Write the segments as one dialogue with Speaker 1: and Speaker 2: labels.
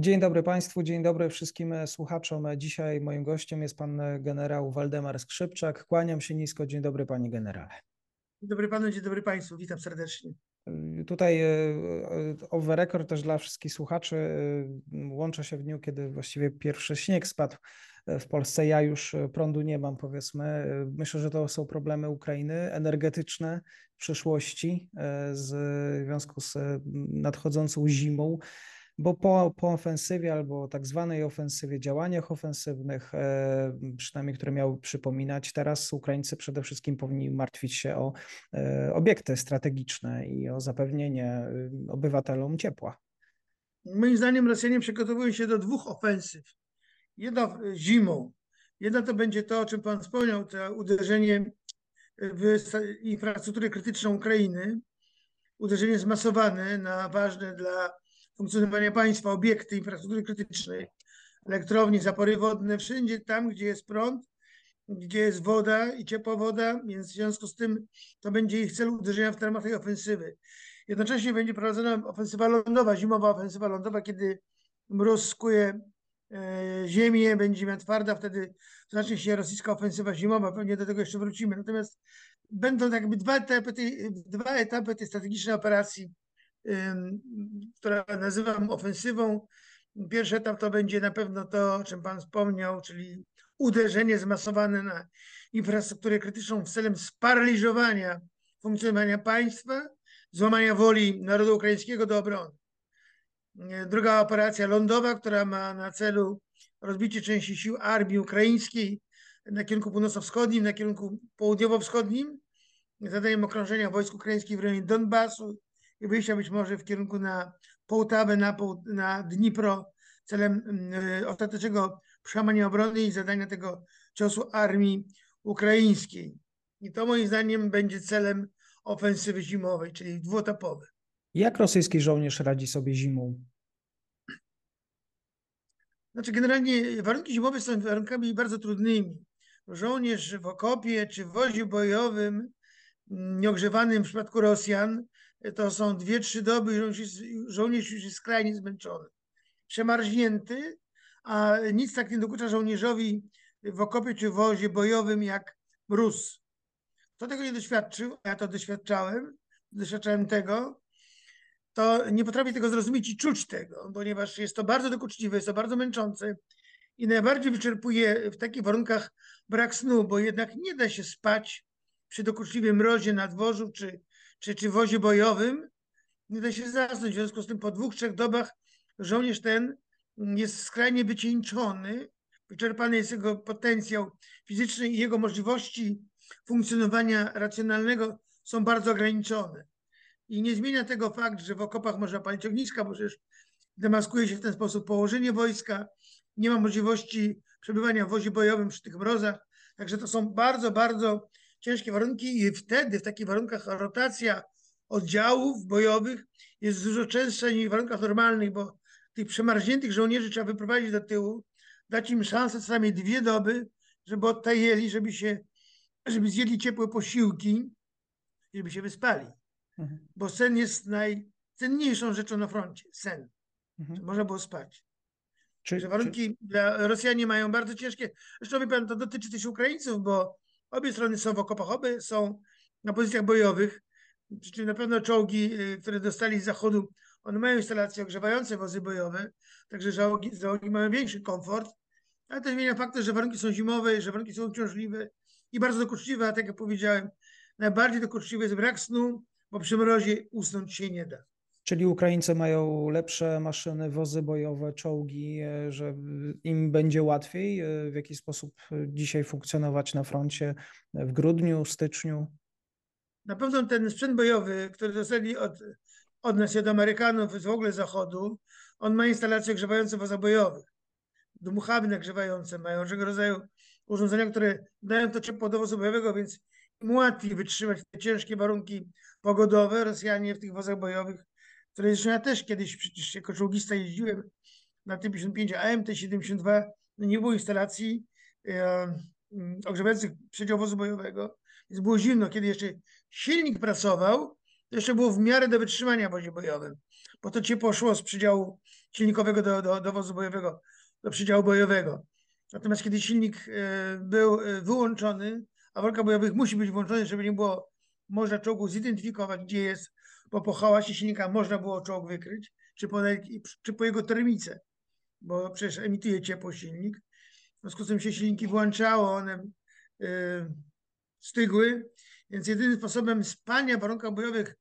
Speaker 1: Dzień dobry Państwu, dzień dobry wszystkim słuchaczom. Dzisiaj moim gościem jest pan generał Waldemar Skrzypczak. Kłaniam się nisko. Dzień dobry panie generale.
Speaker 2: Dzień dobry panu, dzień dobry państwu. Witam serdecznie.
Speaker 1: Tutaj e, the record też dla wszystkich słuchaczy e, łączę się w dniu, kiedy właściwie pierwszy śnieg spadł w Polsce. Ja już prądu nie mam, powiedzmy. Myślę, że to są problemy Ukrainy energetyczne w przyszłości e, w związku z nadchodzącą zimą bo po, po ofensywie albo tak zwanej ofensywie, działaniach ofensywnych, e, przynajmniej które miały przypominać, teraz Ukraińcy przede wszystkim powinni martwić się o e, obiekty strategiczne i o zapewnienie y, obywatelom ciepła.
Speaker 2: Moim zdaniem Rosjanie przygotowują się do dwóch ofensyw. Jedna zimą. Jedna to będzie to, o czym Pan wspomniał, to uderzenie w infrastrukturę krytyczną Ukrainy, uderzenie zmasowane na ważne dla funkcjonowania państwa, obiekty infrastruktury krytycznej, elektrownie, zapory wodne, wszędzie tam, gdzie jest prąd, gdzie jest woda i ciepła woda, więc w związku z tym to będzie ich cel uderzenia w ramach tej ofensywy. Jednocześnie będzie prowadzona ofensywa lądowa, zimowa ofensywa lądowa, kiedy mróz skuje e, ziemię, będzie ziemia twarda, wtedy zacznie się rosyjska ofensywa zimowa, pewnie do tego jeszcze wrócimy. Natomiast będą jakby dwa etapy dwa etapy tej strategicznej operacji która nazywam ofensywą. Pierwszy etap to będzie na pewno to, o czym Pan wspomniał, czyli uderzenie zmasowane na infrastrukturę krytyczną w celem sparaliżowania funkcjonowania państwa, złamania woli narodu ukraińskiego do obrony. Druga operacja lądowa, która ma na celu rozbicie części sił armii ukraińskiej na kierunku północno-wschodnim, na kierunku południowo-wschodnim, zadaniem okrążenia wojsk ukraińskich w rejonie Donbasu, i wyjścia być może w kierunku na Połtawę, na, na Dnipro celem mm, y, ostatecznego przełamania obrony i zadania tego ciosu armii ukraińskiej. I to moim zdaniem będzie celem ofensywy zimowej, czyli dwuetapowej.
Speaker 1: Jak rosyjski żołnierz radzi sobie zimą?
Speaker 2: Znaczy, generalnie warunki zimowe są warunkami bardzo trudnymi. Żołnierz w okopie czy w wozie bojowym, mm, nieogrzewanym w przypadku Rosjan, to są dwie, trzy doby i żołnierz już jest skrajnie zmęczony. Przemarznięty, a nic tak nie dokucza żołnierzowi w okopie czy wozie bojowym jak mróz. Kto tego nie doświadczył, a ja to doświadczałem, doświadczałem tego, to nie potrafi tego zrozumieć i czuć tego, ponieważ jest to bardzo dokuczliwe, jest to bardzo męczące i najbardziej wyczerpuje w takich warunkach brak snu, bo jednak nie da się spać przy dokuczliwym mrozie na dworzu czy czy, czy wozie bojowym, nie da się zasnąć. W związku z tym po dwóch, trzech dobach żołnierz ten jest skrajnie wycieńczony, wyczerpany jest jego potencjał fizyczny i jego możliwości funkcjonowania racjonalnego są bardzo ograniczone. I nie zmienia tego fakt, że w okopach można palić ogniska, bo przecież demaskuje się w ten sposób położenie wojska, nie ma możliwości przebywania w wozie bojowym przy tych mrozach. Także to są bardzo, bardzo ciężkie warunki i wtedy w takich warunkach rotacja oddziałów bojowych jest dużo częstsza niż w warunkach normalnych, bo tych przemarzniętych żołnierzy trzeba wyprowadzić do tyłu, dać im szansę co najmniej dwie doby, żeby odtajeli, żeby się, żeby zjedli ciepłe posiłki, żeby się wyspali. Mhm. Bo sen jest najcenniejszą rzeczą na froncie. Sen. Mhm. Można było spać. Czy, warunki czy... dla Rosjanie mają bardzo ciężkie. Zresztą wie pan, to dotyczy też Ukraińców, bo Obie strony są w okopach, obie są na pozycjach bojowych, przy czym na pewno czołgi, y, które dostali z zachodu, one mają instalacje ogrzewające wozy bojowe, także załogi, załogi mają większy komfort, ale to zmienia fakt, że warunki są zimowe, że warunki są uciążliwe i bardzo dokuczliwe, a tak jak powiedziałem, najbardziej dokuczliwy jest brak snu, bo przy mrozie usnąć się nie da.
Speaker 1: Czyli Ukraińcy mają lepsze maszyny, wozy bojowe, czołgi, e, że im będzie łatwiej e, w jakiś sposób dzisiaj funkcjonować na froncie w grudniu, styczniu?
Speaker 2: Na pewno ten sprzęt bojowy, który dostali od, od nas, od Amerykanów, z w ogóle Zachodu, on ma instalacje ogrzewające wozobojowych. Dmuchawy nagrzewające, mają różnego rodzaju urządzenia, które dają to ciepło do wozu bojowego, więc im łatwiej wytrzymać te ciężkie warunki pogodowe. Rosjanie w tych wozach bojowych które zresztą ja też kiedyś przecież jako czołgista jeździłem na T-55, a MT-72 no nie było instalacji e, ogrzewających przedział wozu bojowego, więc było zimno. Kiedy jeszcze silnik pracował, to jeszcze było w miarę do wytrzymania w wozie bojowym, bo to ciepło szło z przedziału silnikowego do, do, do wozu bojowego, do przydziału bojowego. Natomiast kiedy silnik był wyłączony, a w bojowych musi być włączony, żeby nie było można czołgu zidentyfikować, gdzie jest, bo po hałasie silnika można było czołg wykryć, czy po, czy po jego termice, bo przecież emituje ciepło silnik. W związku z tym się silniki włączało, one y, stygły, więc jedynym sposobem spania w warunkach bojowych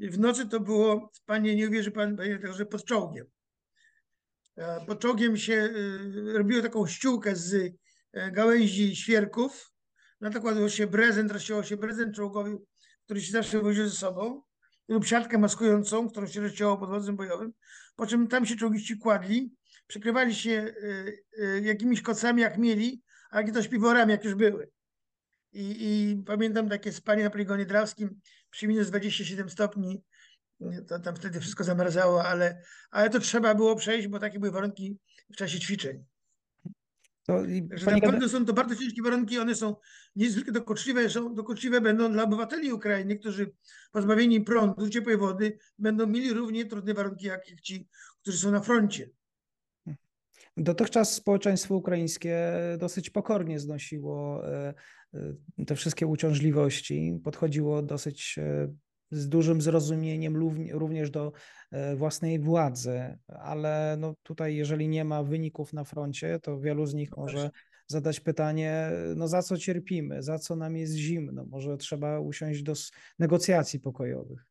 Speaker 2: w nocy to było spanie, nie uwierzy pan, panie że pod czołgiem. Pod czołgiem się y, robiło taką ściółkę z y, gałęzi świerków, na to kładło się prezent, rozcięło się prezent czołgowy, który się zawsze woził ze sobą, lub siatkę maskującą, którą się rozcięło pod bojowym, po czym tam się czołgiści kładli, przykrywali się y, y, jakimiś kocami jak mieli, a jak to śpiworami jak już były. I, I, pamiętam takie spanie na poligonie drawskim przy minus 27 stopni, to tam wtedy wszystko zamarzało, ale, ale to trzeba było przejść, bo takie były warunki w czasie ćwiczeń. To, Także naprawdę są to bardzo ciężkie warunki, one są niezwykle dokuczliwe, są dokuczliwe będą dla obywateli Ukrainy, którzy pozbawieni prądu, ciepłej wody, będą mieli równie trudne warunki jak ci, którzy są na froncie.
Speaker 1: Dotychczas społeczeństwo ukraińskie dosyć pokornie znosiło e, e, te wszystkie uciążliwości, podchodziło dosyć e, z dużym zrozumieniem również do e, własnej władzy, ale no tutaj, jeżeli nie ma wyników na froncie, to wielu z nich może zadać pytanie, no za co cierpimy, za co nam jest zimno, może trzeba usiąść do negocjacji pokojowych.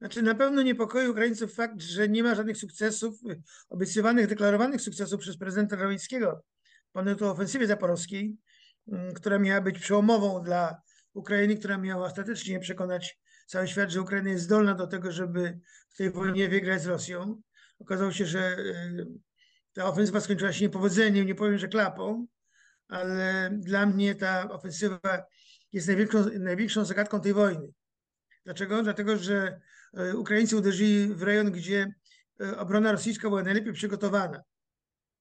Speaker 2: Znaczy na pewno niepokoi Ukraińców fakt, że nie ma żadnych sukcesów, obiecywanych, deklarowanych sukcesów przez prezydenta Rawieckiego po ofensywie zaporowskiej, mm, która miała być przełomową dla Ukrainy, która miała ostatecznie przekonać cały świat, że Ukraina jest zdolna do tego, żeby w tej wojnie wygrać z Rosją. Okazało się, że y, ta ofensywa skończyła się niepowodzeniem, nie powiem, że klapą, ale dla mnie ta ofensywa jest największą, największą zagadką tej wojny. Dlaczego? Dlatego, że y, Ukraińcy uderzyli w rejon, gdzie y, obrona rosyjska była najlepiej przygotowana.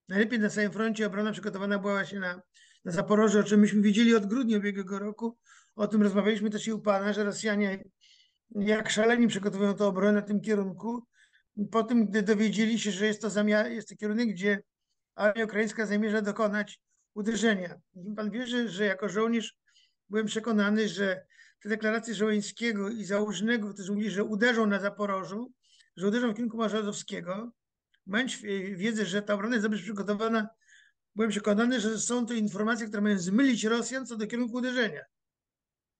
Speaker 2: Najlepiej na całym froncie obrona przygotowana była właśnie na, na Zaporoże, o czym myśmy widzieli od grudnia ubiegłego roku. O tym rozmawialiśmy też i u Pana, że Rosjanie jak szaleni przygotowują tę obronę w tym kierunku. Po tym, gdy dowiedzieli się, że jest to, zamiar, jest to kierunek, gdzie armia ukraińska zamierza dokonać uderzenia. Pan wierzy, że jako żołnierz byłem przekonany, że te deklaracje Żołańskiego i Załużnego, którzy mówili, że uderzą na Zaporożu, że uderzą w kierunku Marzadowskiego, mając wiedzę, że ta obrona jest dobrze przygotowana, byłem przekonany, że są to informacje, które mają zmylić Rosjan co do kierunku uderzenia.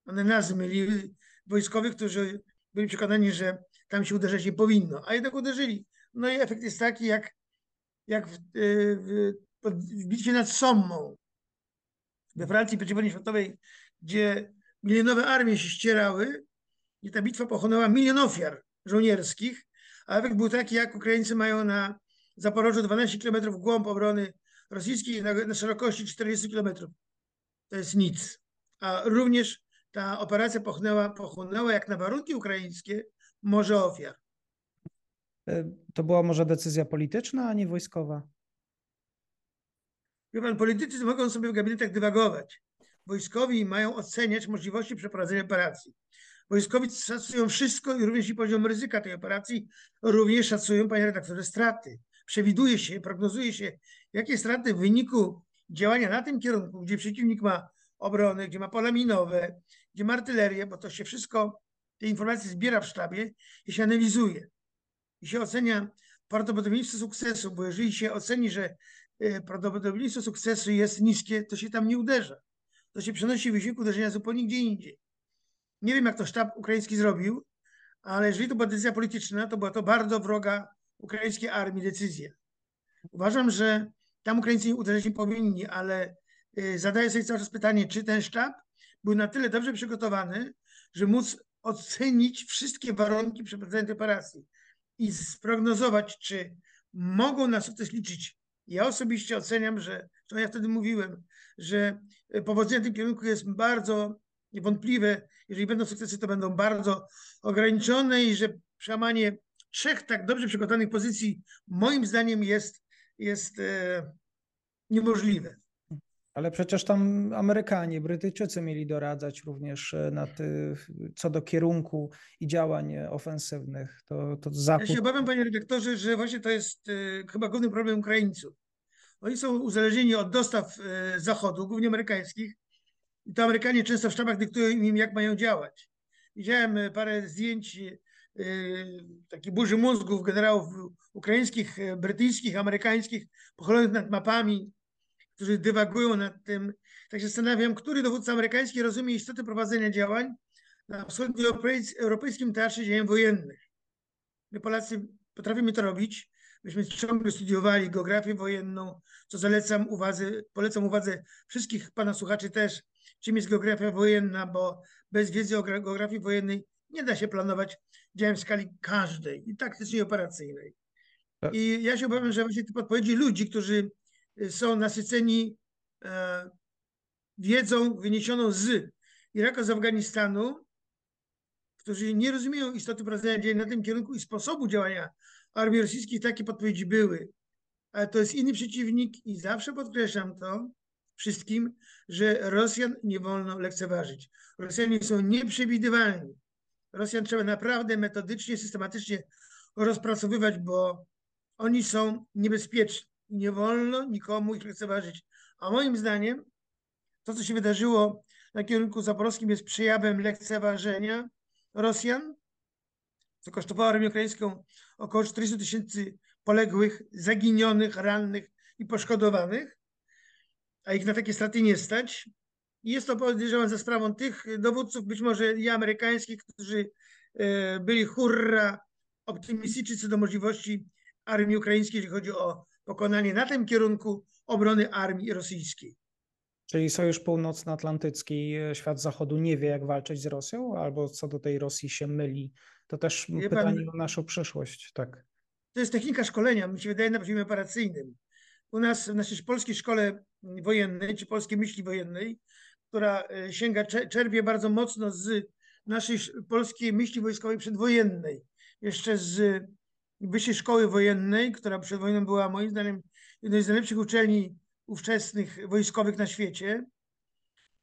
Speaker 2: One nas zmyliły, wojskowych, którzy byli przekonani, że tam się uderzać nie powinno, a jednak uderzyli. No i efekt jest taki, jak, jak w, y, w, w bitwie nad Sommą we Francji po wojnie światowej, gdzie milionowe armie się ścierały i ta bitwa pochłonęła milion ofiar żołnierskich, a efekt był taki, jak Ukraińcy mają na Zaporożu 12 km głąb obrony rosyjskiej na, na szerokości 40 km. To jest nic. A również ta operacja pochłonęła, pochłonęła jak na warunki ukraińskie morze ofiar.
Speaker 1: E, to była może decyzja polityczna, a nie wojskowa?
Speaker 2: Wie pan, politycy mogą sobie w gabinetach dywagować. Wojskowi mają oceniać możliwości przeprowadzenia operacji. Wojskowi szacują wszystko i również i poziom ryzyka tej operacji, również szacują, panie redaktorze, straty. Przewiduje się, prognozuje się, jakie straty w wyniku działania na tym kierunku, gdzie przeciwnik ma obrony, gdzie ma pola minowe, gdzie ma artylerię, bo to się wszystko, te informacje zbiera w sztabie i się analizuje. I się ocenia prawdopodobieństwo sukcesu, bo jeżeli się oceni, że e, prawdopodobieństwo sukcesu jest niskie, to się tam nie uderza. To się przenosi wysiłek uderzenia zupełnie gdzie indziej. Nie wiem, jak to sztab ukraiński zrobił, ale jeżeli to była decyzja polityczna, to była to bardzo wroga ukraińskiej armii decyzja. Uważam, że tam Ukraińcy uderzyć nie powinni, ale zadaję sobie cały czas pytanie, czy ten sztab był na tyle dobrze przygotowany, że móc ocenić wszystkie warunki przeprowadzenia tej operacji i sprognozować, czy mogą na sukces liczyć. Ja osobiście oceniam, że, to ja wtedy mówiłem, że powodzenie w tym kierunku jest bardzo niewątpliwe. Jeżeli będą sukcesy, to będą bardzo ograniczone i że przełamanie trzech tak dobrze przygotowanych pozycji moim zdaniem jest, jest e, niemożliwe.
Speaker 1: Ale przecież tam Amerykanie, Brytyjczycy mieli doradzać również e, na ty, co do kierunku i działań ofensywnych. To, to Zachód...
Speaker 2: Ja się obawiam, panie redaktorze, że właśnie to jest y, chyba główny problem Ukraińców. Oni są uzależnieni od dostaw y, Zachodu, głównie amerykańskich, i to Amerykanie często w sztabach dyktują im, jak mają działać. Widziałem parę zdjęć y, takiej burzy mózgów generałów ukraińskich, brytyjskich, amerykańskich, pochylonych nad mapami, którzy dywagują nad tym. Tak się zastanawiam, który dowódca amerykański rozumie istotę prowadzenia działań na wschodnioeuropejskim teatrze działań wojennych. My Polacy potrafimy to robić. Myśmy ciągle studiowali geografię wojenną, co zalecam uwadze, polecam uwadze wszystkich pana słuchaczy też, czym jest geografia wojenna, bo bez wiedzy o geografii wojennej nie da się planować działań w skali każdej i taktycznie operacyjnej. Tak. I ja się obawiam, że właśnie te podpowiedzi ludzi, którzy są nasyceni e, wiedzą wyniesioną z Iraku, z Afganistanu, którzy nie rozumieją istoty prowadzenia działań na tym kierunku i sposobu działania armii rosyjskiej, takie podpowiedzi były. Ale to jest inny przeciwnik i zawsze podkreślam to wszystkim, że Rosjan nie wolno lekceważyć. Rosjanie są nieprzewidywalni. Rosjan trzeba naprawdę metodycznie, systematycznie rozpracowywać, bo oni są niebezpieczni i nie wolno nikomu ich lekceważyć. A moim zdaniem to, co się wydarzyło na kierunku zaporowskim jest przejawem lekceważenia Rosjan, co kosztowało armię ukraińską około 400 tysięcy poległych, zaginionych, rannych i poszkodowanych, a ich na takie straty nie stać. I jest to podejrzewam za sprawą tych dowódców, być może i amerykańskich, którzy e, byli hurra optymistyczni co do możliwości armii ukraińskiej, jeśli chodzi o pokonanie na tym kierunku obrony armii rosyjskiej.
Speaker 1: Czyli Sojusz Północnoatlantycki, e, świat Zachodu nie wie, jak walczyć z Rosją, albo co do tej Rosji się myli. To też wie pytanie pan, o naszą przyszłość, tak.
Speaker 2: To jest technika szkolenia, mi się wydaje, na poziomie operacyjnym. U nas w naszej polskiej szkole wojennej, czy polskiej myśli wojennej, która e, sięga, czerpie bardzo mocno z naszej polskiej myśli wojskowej przedwojennej, jeszcze z Wyższej Szkoły Wojennej, która przed wojną była moim zdaniem jedną z najlepszych uczelni ówczesnych wojskowych na świecie.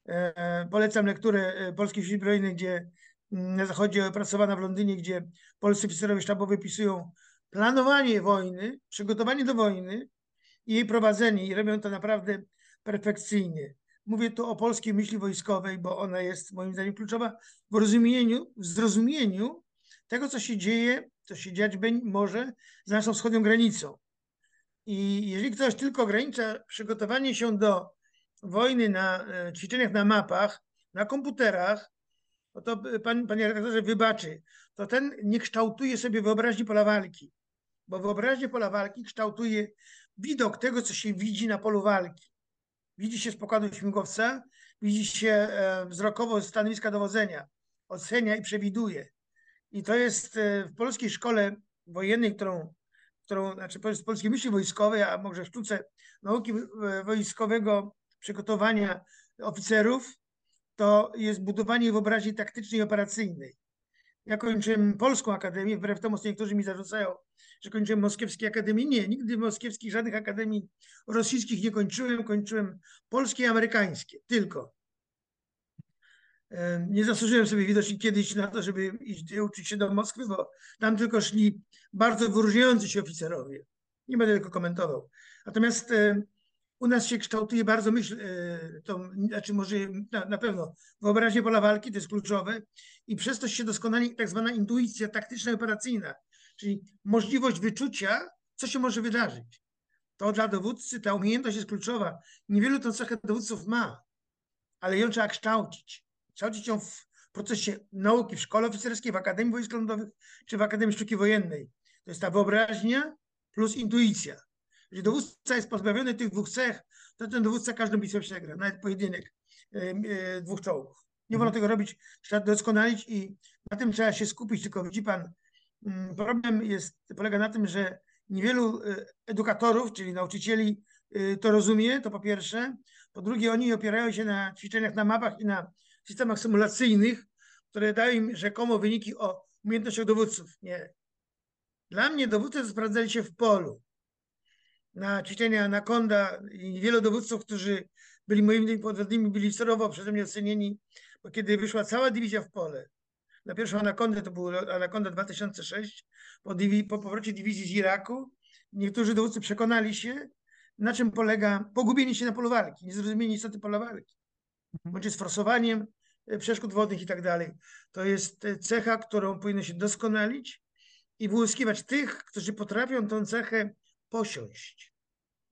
Speaker 2: E, polecam lekturę e, Polskiej Siły Zbrojnej, gdzie na zachodzie opracowana w Londynie, gdzie polscy oficerowie sztabowi opisują planowanie wojny, przygotowanie do wojny i jej prowadzenie i robią to naprawdę perfekcyjnie. Mówię tu o polskiej myśli wojskowej, bo ona jest moim zdaniem kluczowa w rozumieniu, w zrozumieniu tego, co się dzieje co się dziać może za naszą wschodnią granicą. I jeżeli ktoś tylko ogranicza przygotowanie się do wojny na e, ćwiczeniach na mapach, na komputerach, no to pan, panie redaktorze wybaczy, to ten nie kształtuje sobie wyobraźni pola walki, bo wyobraźnię pola walki kształtuje widok tego, co się widzi na polu walki. Widzi się z pokładu śmigłowca, widzi się e, wzrokowo stanowiska dowodzenia, ocenia i przewiduje. I to jest e, w polskiej szkole wojennej, którą, którą znaczy z polskiej myśli wojskowej, a może sztuce nauki wojskowego przygotowania oficerów, to jest budowanie wyobraźni taktycznej i operacyjnej. Ja kończyłem Polską Akademię, wbrew temu, co niektórzy mi zarzucają, że kończyłem moskiewskie akademie. Nie, nigdy moskiewskich żadnych akademii rosyjskich nie kończyłem. Kończyłem polskie i amerykańskie, tylko. Nie zasłużyłem sobie widocznie kiedyś na to, żeby iść uczyć się do Moskwy, bo tam tylko szli bardzo wyróżniający się oficerowie. Nie będę tylko komentował. Natomiast u nas się kształtuje bardzo myśl, e, to, znaczy może na, na pewno wyobraźnia pola walki to jest kluczowe i przez to się doskonali tak zwana intuicja taktyczna i operacyjna, czyli możliwość wyczucia, co się może wydarzyć. To dla dowódcy ta umiejętność jest kluczowa. Niewielu tą cechę dowódców ma, ale ją trzeba kształcić kształcić ją w procesie nauki w szkole oficerskiej, w Akademii Wojsk Lądowych czy w Akademii Sztuki Wojennej. To jest ta wyobraźnia plus intuicja. Jeżeli dowódca jest pozbawiony tych dwóch cech, to ten dowódca każdą bitwę przegra, nawet pojedynek e, e, dwóch czołgów. Nie wolno mhm. tego robić, trzeba doskonalić i na tym trzeba się skupić. Tylko widzi pan, mm, problem jest, polega na tym, że niewielu e, edukatorów, czyli nauczycieli to rozumie, to po pierwsze. Po drugie, oni opierają się na ćwiczeniach na mapach i na systemach symulacyjnych, które dają im rzekomo wyniki o umiejętnościach dowódców. Nie. Dla mnie dowódcy sprawdzali się w polu. Na ćwiczenia Anaconda i wielu dowódców, którzy byli moimi podwodnymi, byli surowo przeze mnie ocenieni, bo kiedy wyszła cała dywizja w pole, na pierwszą Anakondę, to był Anakonda 2006, po, po powrocie dywizji z Iraku, niektórzy dowódcy przekonali się, na czym polega pogubienie się na polu walki, niezrozumienie istoty pola walki, bądź z forsowaniem e, przeszkód wodnych i tak dalej. To jest e, cecha, którą powinno się doskonalić i wyłuskiwać tych, którzy potrafią tę cechę posiąść.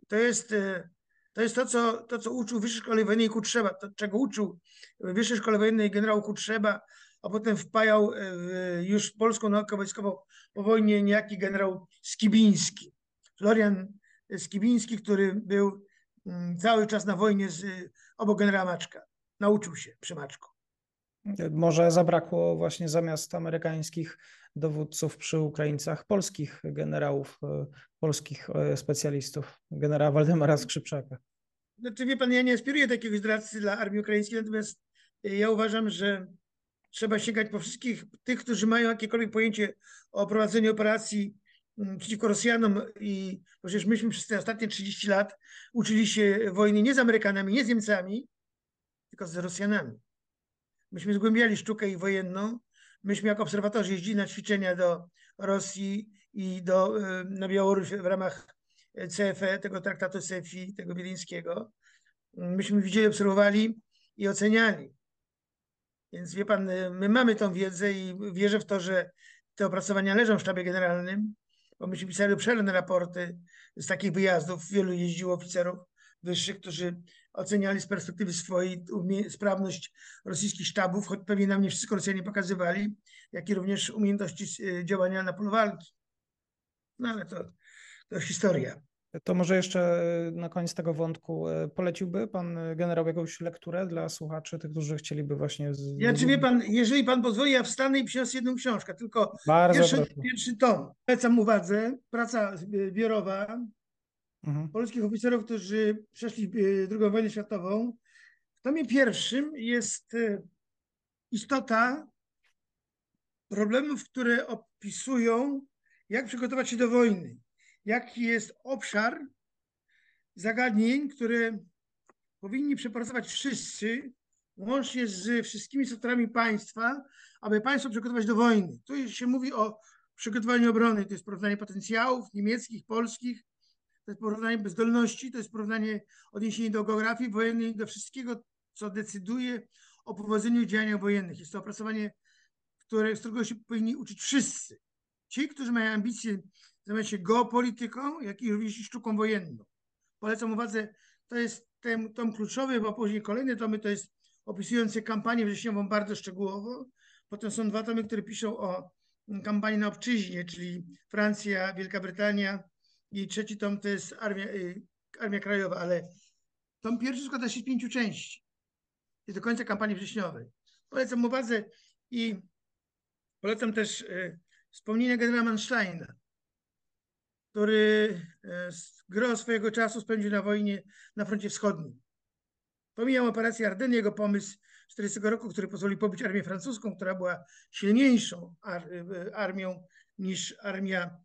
Speaker 2: To jest, e, to, jest to, co, to, co uczył w Wyższej Szkole Wojennej Kutrzeba, to, czego uczył w Wyższej Szkole Wojennej generał Kutrzeba, a potem wpajał e, w już polską naukę wojskową po wojnie niejaki generał Skibiński. Florian Skibiński, który był mm, cały czas na wojnie z, obok generała Maczka. Nauczył się przy Maczku.
Speaker 1: Może zabrakło właśnie zamiast amerykańskich dowódców przy Ukraińcach polskich generałów, e, polskich e, specjalistów, generała Waldemara Skrzypczaka.
Speaker 2: Znaczy, wie pan, ja nie aspiruję do jakiegoś doradcy dla armii ukraińskiej, natomiast ja uważam, że trzeba sięgać po wszystkich tych, którzy mają jakiekolwiek pojęcie o prowadzeniu operacji przeciwko Rosjanom i przecież myśmy przez te ostatnie 30 lat uczyli się wojny nie z Amerykanami, nie z Niemcami, tylko z Rosjanami. Myśmy zgłębiali sztukę ich wojenną, myśmy jako obserwatorzy jeździli na ćwiczenia do Rosji i do, y, na Białoruś w ramach CFE, tego traktatu CFI, tego wiedeńskiego. Myśmy widzieli, obserwowali i oceniali. Więc wie pan, my mamy tą wiedzę i wierzę w to, że te opracowania leżą w sztabie generalnym, bo myśmy pisali obszerne raporty z takich wyjazdów. Wielu jeździło oficerów wyższych, którzy oceniali z perspektywy swojej sprawność rosyjskich sztabów, choć pewnie nam nie wszystko Rosjanie pokazywali, jak i również umiejętności y, działania na polu walki. No ale to, to historia.
Speaker 1: To może jeszcze e, na koniec tego wątku e, poleciłby pan e, generał jakąś lekturę dla słuchaczy, tych, którzy chcieliby właśnie... Z...
Speaker 2: Ja czy wie pan, jeżeli pan pozwoli, ja wstanę i przyniosę jedną książkę, tylko
Speaker 1: Bardzo
Speaker 2: pierwszy,
Speaker 1: proszę.
Speaker 2: pierwszy tom. Polecam uwadze, praca zbiorowa
Speaker 1: Mhm.
Speaker 2: polskich oficerów, którzy przeszli e, II wojnę światową. W tomie pierwszym jest e, istota problemów, które opisują, jak przygotować się do wojny. Jaki jest obszar zagadnień, które powinni przepracować wszyscy, łącznie z wszystkimi sektorami państwa, aby państwo przygotować do wojny. Tu się mówi o przygotowaniu obrony, to jest porównanie potencjałów niemieckich, polskich, to jest porównanie zdolności, to jest porównanie odniesienie do geografii wojennej, do wszystkiego, co decyduje o powodzeniu działań wojennych. Jest to opracowanie, które, z którego się powinni uczyć wszyscy. Ci, którzy mają ambicje zajmować się geopolityką, jak i również sztuką wojenną. Polecam uwadze, to jest ten tom kluczowy, bo później kolejne tomy to jest opisujące kampanię wrześniową bardzo szczegółowo. Potem są dwa tomy, które piszą o kampanii na obczyźnie, czyli Francja, Wielka Brytania i trzeci tom to jest Armia, y, Armia Krajowa, ale tom pierwszy składa się z pięciu części. Jest do końca kampanii wrześniowej. Polecam uwadze i polecam też y, wspomnienia generała Mansteina, który e, gro swojego czasu spędził na wojnie na froncie wschodnim. Pomijam operację Ardennes, jego pomysł z 40 roku, który pozwolił pobić armię francuską, która była silniejszą ar armią niż armia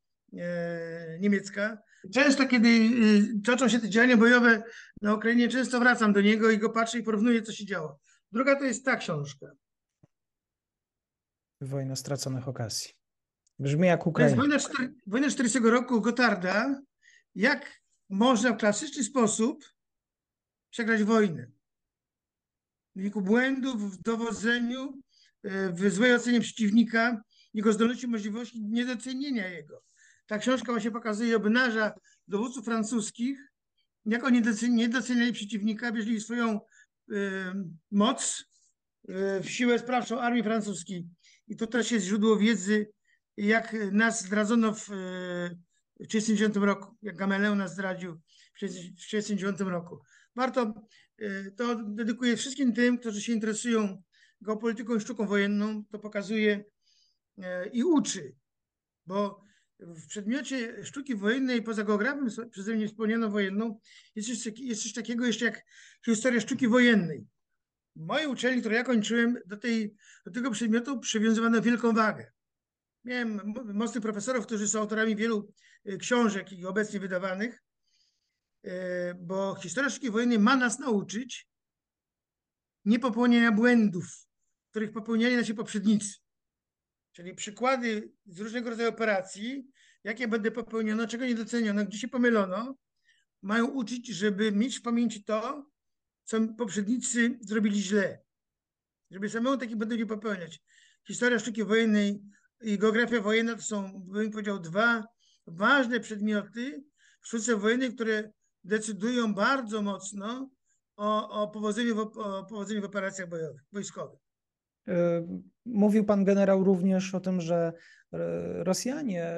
Speaker 2: niemiecka. Często, kiedy y, toczą się te działania bojowe na Ukrainie, często wracam do niego i go patrzę i porównuję, co się działo. Druga to jest ta książka.
Speaker 1: Wojna straconych okazji. Brzmi jak
Speaker 2: To jest
Speaker 1: Ukraina.
Speaker 2: wojna, czter- wojna 40 roku Gotarda. Jak można w klasyczny sposób przegrać wojnę? W wyniku błędów w dowodzeniu, e, w złej ocenie przeciwnika, jego zdolności, możliwości, niedocenienia jego. Ta książka właśnie pokazuje, obnaża dowódców francuskich, jak oni nie doceniali przeciwnika, wierzyli swoją e, moc, e, w siłę sprawczą armii francuskiej. I to też jest źródło wiedzy, jak nas zdradzono w, e, w 1939 roku, jak Gameleon nas zdradził w 1939 roku. Warto, e, to dedykuję wszystkim tym, którzy się interesują geopolityką i sztuką wojenną. To pokazuje e, i uczy, bo w przedmiocie sztuki wojennej, poza geografią przeze mnie wspomnianą wojenną, jest coś, jest coś takiego jeszcze jak historia sztuki wojennej. W mojej uczelni, którą ja kończyłem, do, tej, do tego przedmiotu przywiązywano wielką wagę. Miałem mo- mocnych profesorów, którzy są autorami wielu y, książek i obecnie wydawanych. bo historia sztuki wojennej ma nas nauczyć niepopełniania błędów, których popełniali nasi poprzednicy. Czyli przykłady z różnego rodzaju operacji, jakie będę popełniono, czego nie doceniono, gdzie się pomylono, mają uczyć, żeby mieć w pamięci to, co poprzednicy zrobili źle. Żeby samemu takich błędów nie popełniać. Historia sztuki wojennej i geografia wojenna to są, bym powiedział, dwa ważne przedmioty w sztuce wojennej, które decydują bardzo mocno o, o, powodzeniu, w, o powodzeniu w operacjach bojowych, wojskowych.
Speaker 1: E, mówił pan generał również o tym, że e, Rosjanie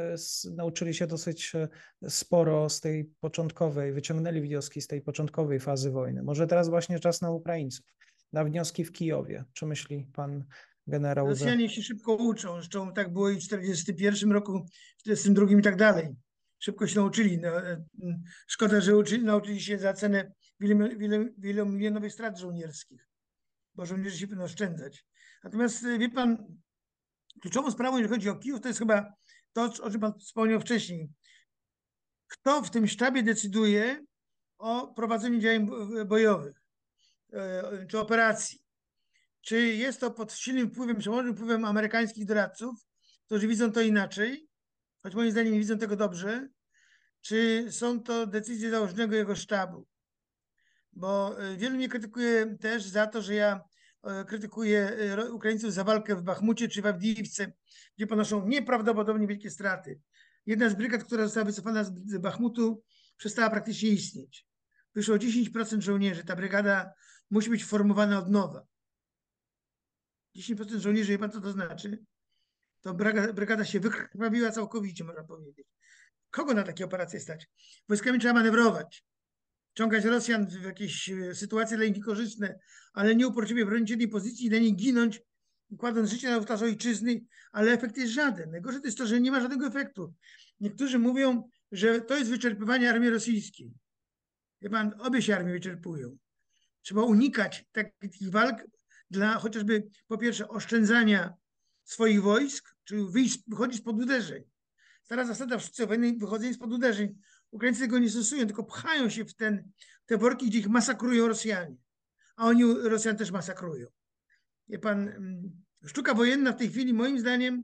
Speaker 1: nauczyli się dosyć e, sporo z tej początkowej, wyciągnęli wnioski z tej początkowej fazy wojny. Może teraz właśnie czas na Ukraińców, na wnioski w Kijowie. Czy myśli pan generał?
Speaker 2: Rosjanie że... się szybko uczą, zresztą tak było i w 1941 roku, w 1942 i tak dalej. Szybko się nauczyli. No, szkoda, że uczyli, nauczyli się za cenę wielomilionowych strat żołnierskich, bo żołnierze się będą oszczędzać. Natomiast wie pan, kluczową sprawą, jeżeli chodzi o Kijów, to jest chyba to, o czym pan wspomniał wcześniej. Kto w tym sztabie decyduje o prowadzeniu działań bojowych e, czy operacji? Czy jest to pod silnym wpływem, przemożnym wpływem amerykańskich doradców, którzy widzą to inaczej, choć moim zdaniem nie widzą tego dobrze, czy są to decyzje założonego jego sztabu? Bo e, wielu mnie krytykuje też za to, że ja E, krytykuje e, Ukraińców za walkę w Bachmucie czy w Awdijiwce, gdzie ponoszą nieprawdopodobnie wielkie straty. Jedna z brygad, która została wycofana z Bachmutu, przestała praktycznie istnieć. Wyszło 10% żołnierzy. Ta brygada musi być formowana od nowa. 10% żołnierzy, wie pan co to znaczy? To brygada, brygada się wykrwawiła całkowicie, można powiedzieć. Kogo na takie operacje stać? Wojskami trzeba manewrować wciągać Rosjan w jakieś e, sytuacje dla nich niekorzystne, ale nieuporczywie bronić jednej pozycji i na ginąć, kładąc życie na ołtarzu ojczyzny, ale efekt jest żaden. Najgorsze to jest to, że nie ma żadnego efektu. Niektórzy mówią, że to jest wyczerpywanie armii rosyjskiej. Wie pan, obie się armie wyczerpują. Trzeba unikać takich walk dla chociażby po pierwsze oszczędzania swoich wojsk, czyli wyjść, wychodzić spod uderzeń. Stara zasada w sztuce wojennej wychodzenie spod uderzeń. Ukraińcy tego nie stosują, tylko pchają się w ten, te worki, gdzie ich masakrują Rosjanie. A oni Rosjan też masakrują. Wie pan, mm, sztuka wojenna w tej chwili, moim zdaniem,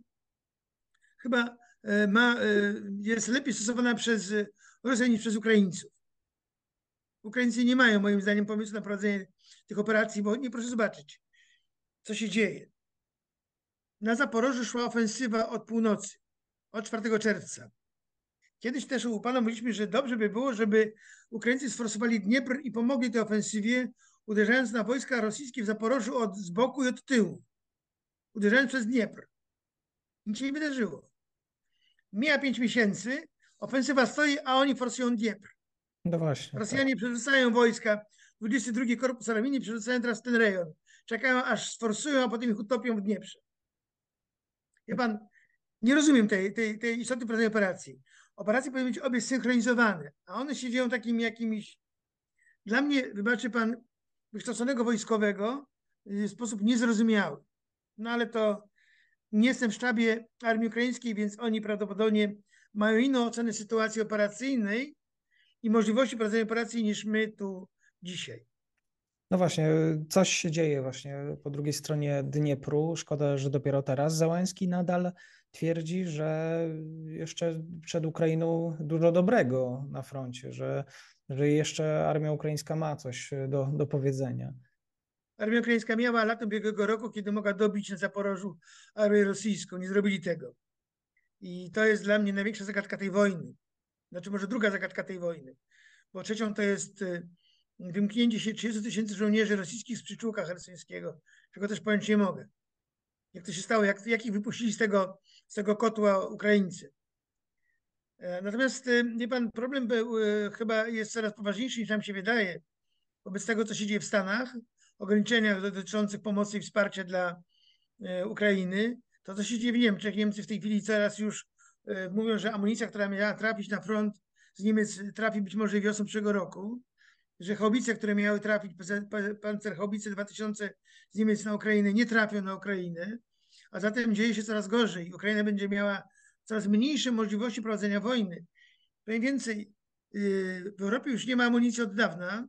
Speaker 2: chyba e, ma, e, jest lepiej stosowana przez Rosjan niż przez Ukraińców. Ukraińcy nie mają, moim zdaniem, pomysłu na prowadzenie tych operacji, bo nie proszę zobaczyć, co się dzieje. Na Zaporożu szła ofensywa od północy, od 4 czerwca. Kiedyś też u Pana mówiliśmy, że dobrze by było, żeby Ukraińcy sforsowali Dniepr i pomogli tej ofensywie, uderzając na wojska rosyjskie w Zaporożu od z boku i od tyłu. Uderzając przez Dniepr. Nic się nie wydarzyło. Mija pięć miesięcy, ofensywa stoi, a oni forsują Dniepr.
Speaker 1: No właśnie.
Speaker 2: Rosjanie tak. przerzucają wojska, 22 Korpus Armii przerzucają teraz ten rejon. Czekają, aż sforsują, a potem ich utopią w Dnieprze. Wie pan, nie rozumiem tej, tej, tej istoty prowadzenia operacji operacje powinny być obie synchronizowane, a one się dzieją takim jakimś, dla mnie, wybaczy pan, wykształconego wojskowego w sposób niezrozumiały. No ale to nie jestem w sztabie armii ukraińskiej, więc oni prawdopodobnie mają inną ocenę sytuacji operacyjnej i możliwości prowadzenia operacji niż my tu dzisiaj.
Speaker 1: No właśnie, coś się dzieje właśnie po drugiej stronie Dniepru. Szkoda, że dopiero teraz Załański nadal twierdzi, że jeszcze przed Ukrainą dużo dobrego na froncie, że, że jeszcze armia ukraińska ma coś do, do powiedzenia.
Speaker 2: Armia ukraińska miała latem ubiegłego roku, kiedy mogła dobić na Zaporożu armię rosyjską. Nie zrobili tego. I to jest dla mnie największa zagadka tej wojny. Znaczy może druga zagadka tej wojny. Bo trzecią to jest y, wymknięcie się 30 tysięcy żołnierzy rosyjskich z przyczółka hersyńskiego, czego też powiedzieć nie mogę. Jak to się stało, jak, jak ich wypuścili z tego, z tego kotła Ukraińcy. E, natomiast, e, wie pan, problem był, e, chyba jest coraz poważniejszy niż nam się wydaje. Wobec tego, co się dzieje w Stanach, ograniczeniach dotyczących pomocy i wsparcia dla Ukrainy, to co się dzieje w Niemczech. Niemcy w tej chwili coraz już mówią, że amunicja, która miała trafić na front z Niemiec, trafi być może wiosną przyszłego roku że haubice, które miały trafić, pancerhaubice 2000 z Niemiec na Ukrainę, nie trafią na Ukrainę, a zatem dzieje się coraz gorzej. Ukraina będzie miała coraz mniejsze możliwości prowadzenia wojny. Powiem więcej, y, w Europie już nie ma amunicji od dawna.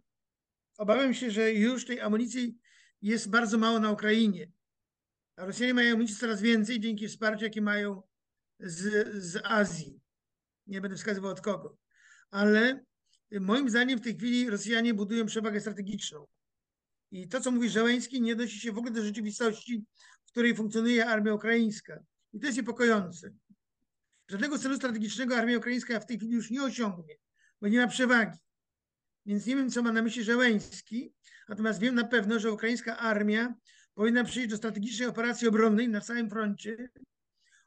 Speaker 2: Obawiam się, że już tej amunicji jest bardzo mało na Ukrainie. A Rosjanie mają amunicji coraz więcej dzięki wsparciu, jakie mają z, z Azji. Nie będę wskazywał od kogo. Ale moim zdaniem w tej chwili Rosjanie budują przewagę strategiczną. I to, co mówi Żeleński, nie odnosi się w ogóle do rzeczywistości, w której funkcjonuje armia ukraińska. I to jest niepokojące. Żadnego celu strategicznego armia ukraińska w tej chwili już nie osiągnie, bo nie ma przewagi. Więc nie wiem, co ma na myśli Żeleński, natomiast wiem na pewno, że ukraińska armia powinna przyjść do strategicznej operacji obronnej na całym froncie,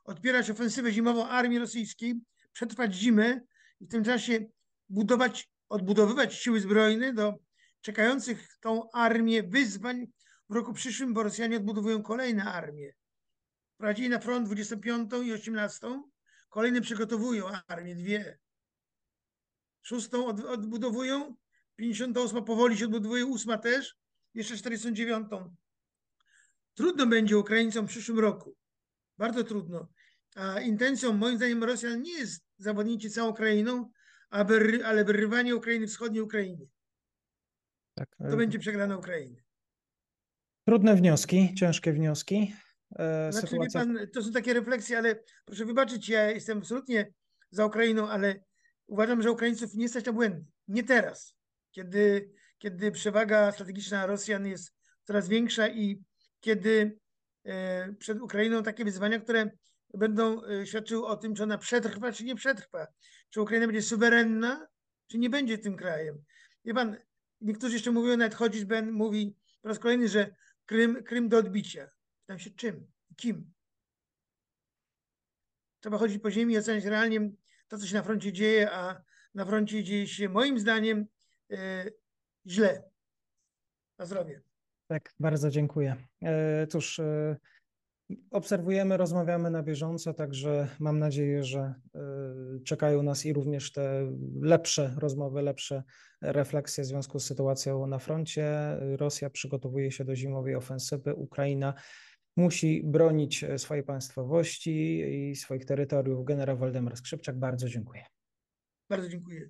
Speaker 2: odpierać ofensywę zimową armii rosyjskiej, przetrwać zimę i w tym czasie budować, odbudowywać siły zbrojne do czekających tą armię wyzwań w roku przyszłym, bo Rosjanie odbudowują kolejne armie. Wprowadzili na front 25 i 18, kolejne przygotowują armię, dwie. Szóstą od, odbudowują, 58 powoli się odbudowuje, ósma też, jeszcze 49. Trudno będzie Ukraińcom w przyszłym roku. Bardzo trudno. A intencją, moim zdaniem, Rosjan nie jest zawodnicie całą Ukrainą, ale wyrywanie Ukrainy wschodniej Ukrainie. Tak. To e, będzie przegrana Ukrainy.
Speaker 1: Trudne wnioski, ciężkie wnioski.
Speaker 2: E, znaczy, sytuacja... pan, to są takie refleksje, ale proszę wybaczyć, ja jestem absolutnie za Ukrainą, ale uważam, że Ukraińców nie stać na błędy. Nie teraz, kiedy, kiedy przewaga strategiczna Rosjan jest coraz większa i kiedy e, przed Ukrainą takie wyzwania, które będą e, świadczyły o tym, czy ona przetrwa, czy nie przetrwa. Czy Ukraina będzie suwerenna, czy nie będzie tym krajem. Wie pan, niektórzy jeszcze mówią, nawet chodzić Ben mówi po raz kolejny, że Krym, Krym do odbicia. Pytam się czym? Kim? Trzeba chodzić po ziemi i oceniać realnie to, co się na froncie dzieje, a na froncie dzieje się moim zdaniem e, źle. Na zdrowie.
Speaker 1: Tak, bardzo dziękuję. E, cóż, e, obserwujemy, rozmawiamy na bieżąco, także mam nadzieję, że e, czekają nas i również te lepsze rozmowy, lepsze refleksje w związku z sytuacją na froncie. Rosja przygotowuje się do zimowej ofensywy, Ukraina musi bronić swojej państwowości i swoich terytoriów. Generał Waldemar Skrzypczak, bardzo dziękuję.
Speaker 2: Bardzo dziękuję.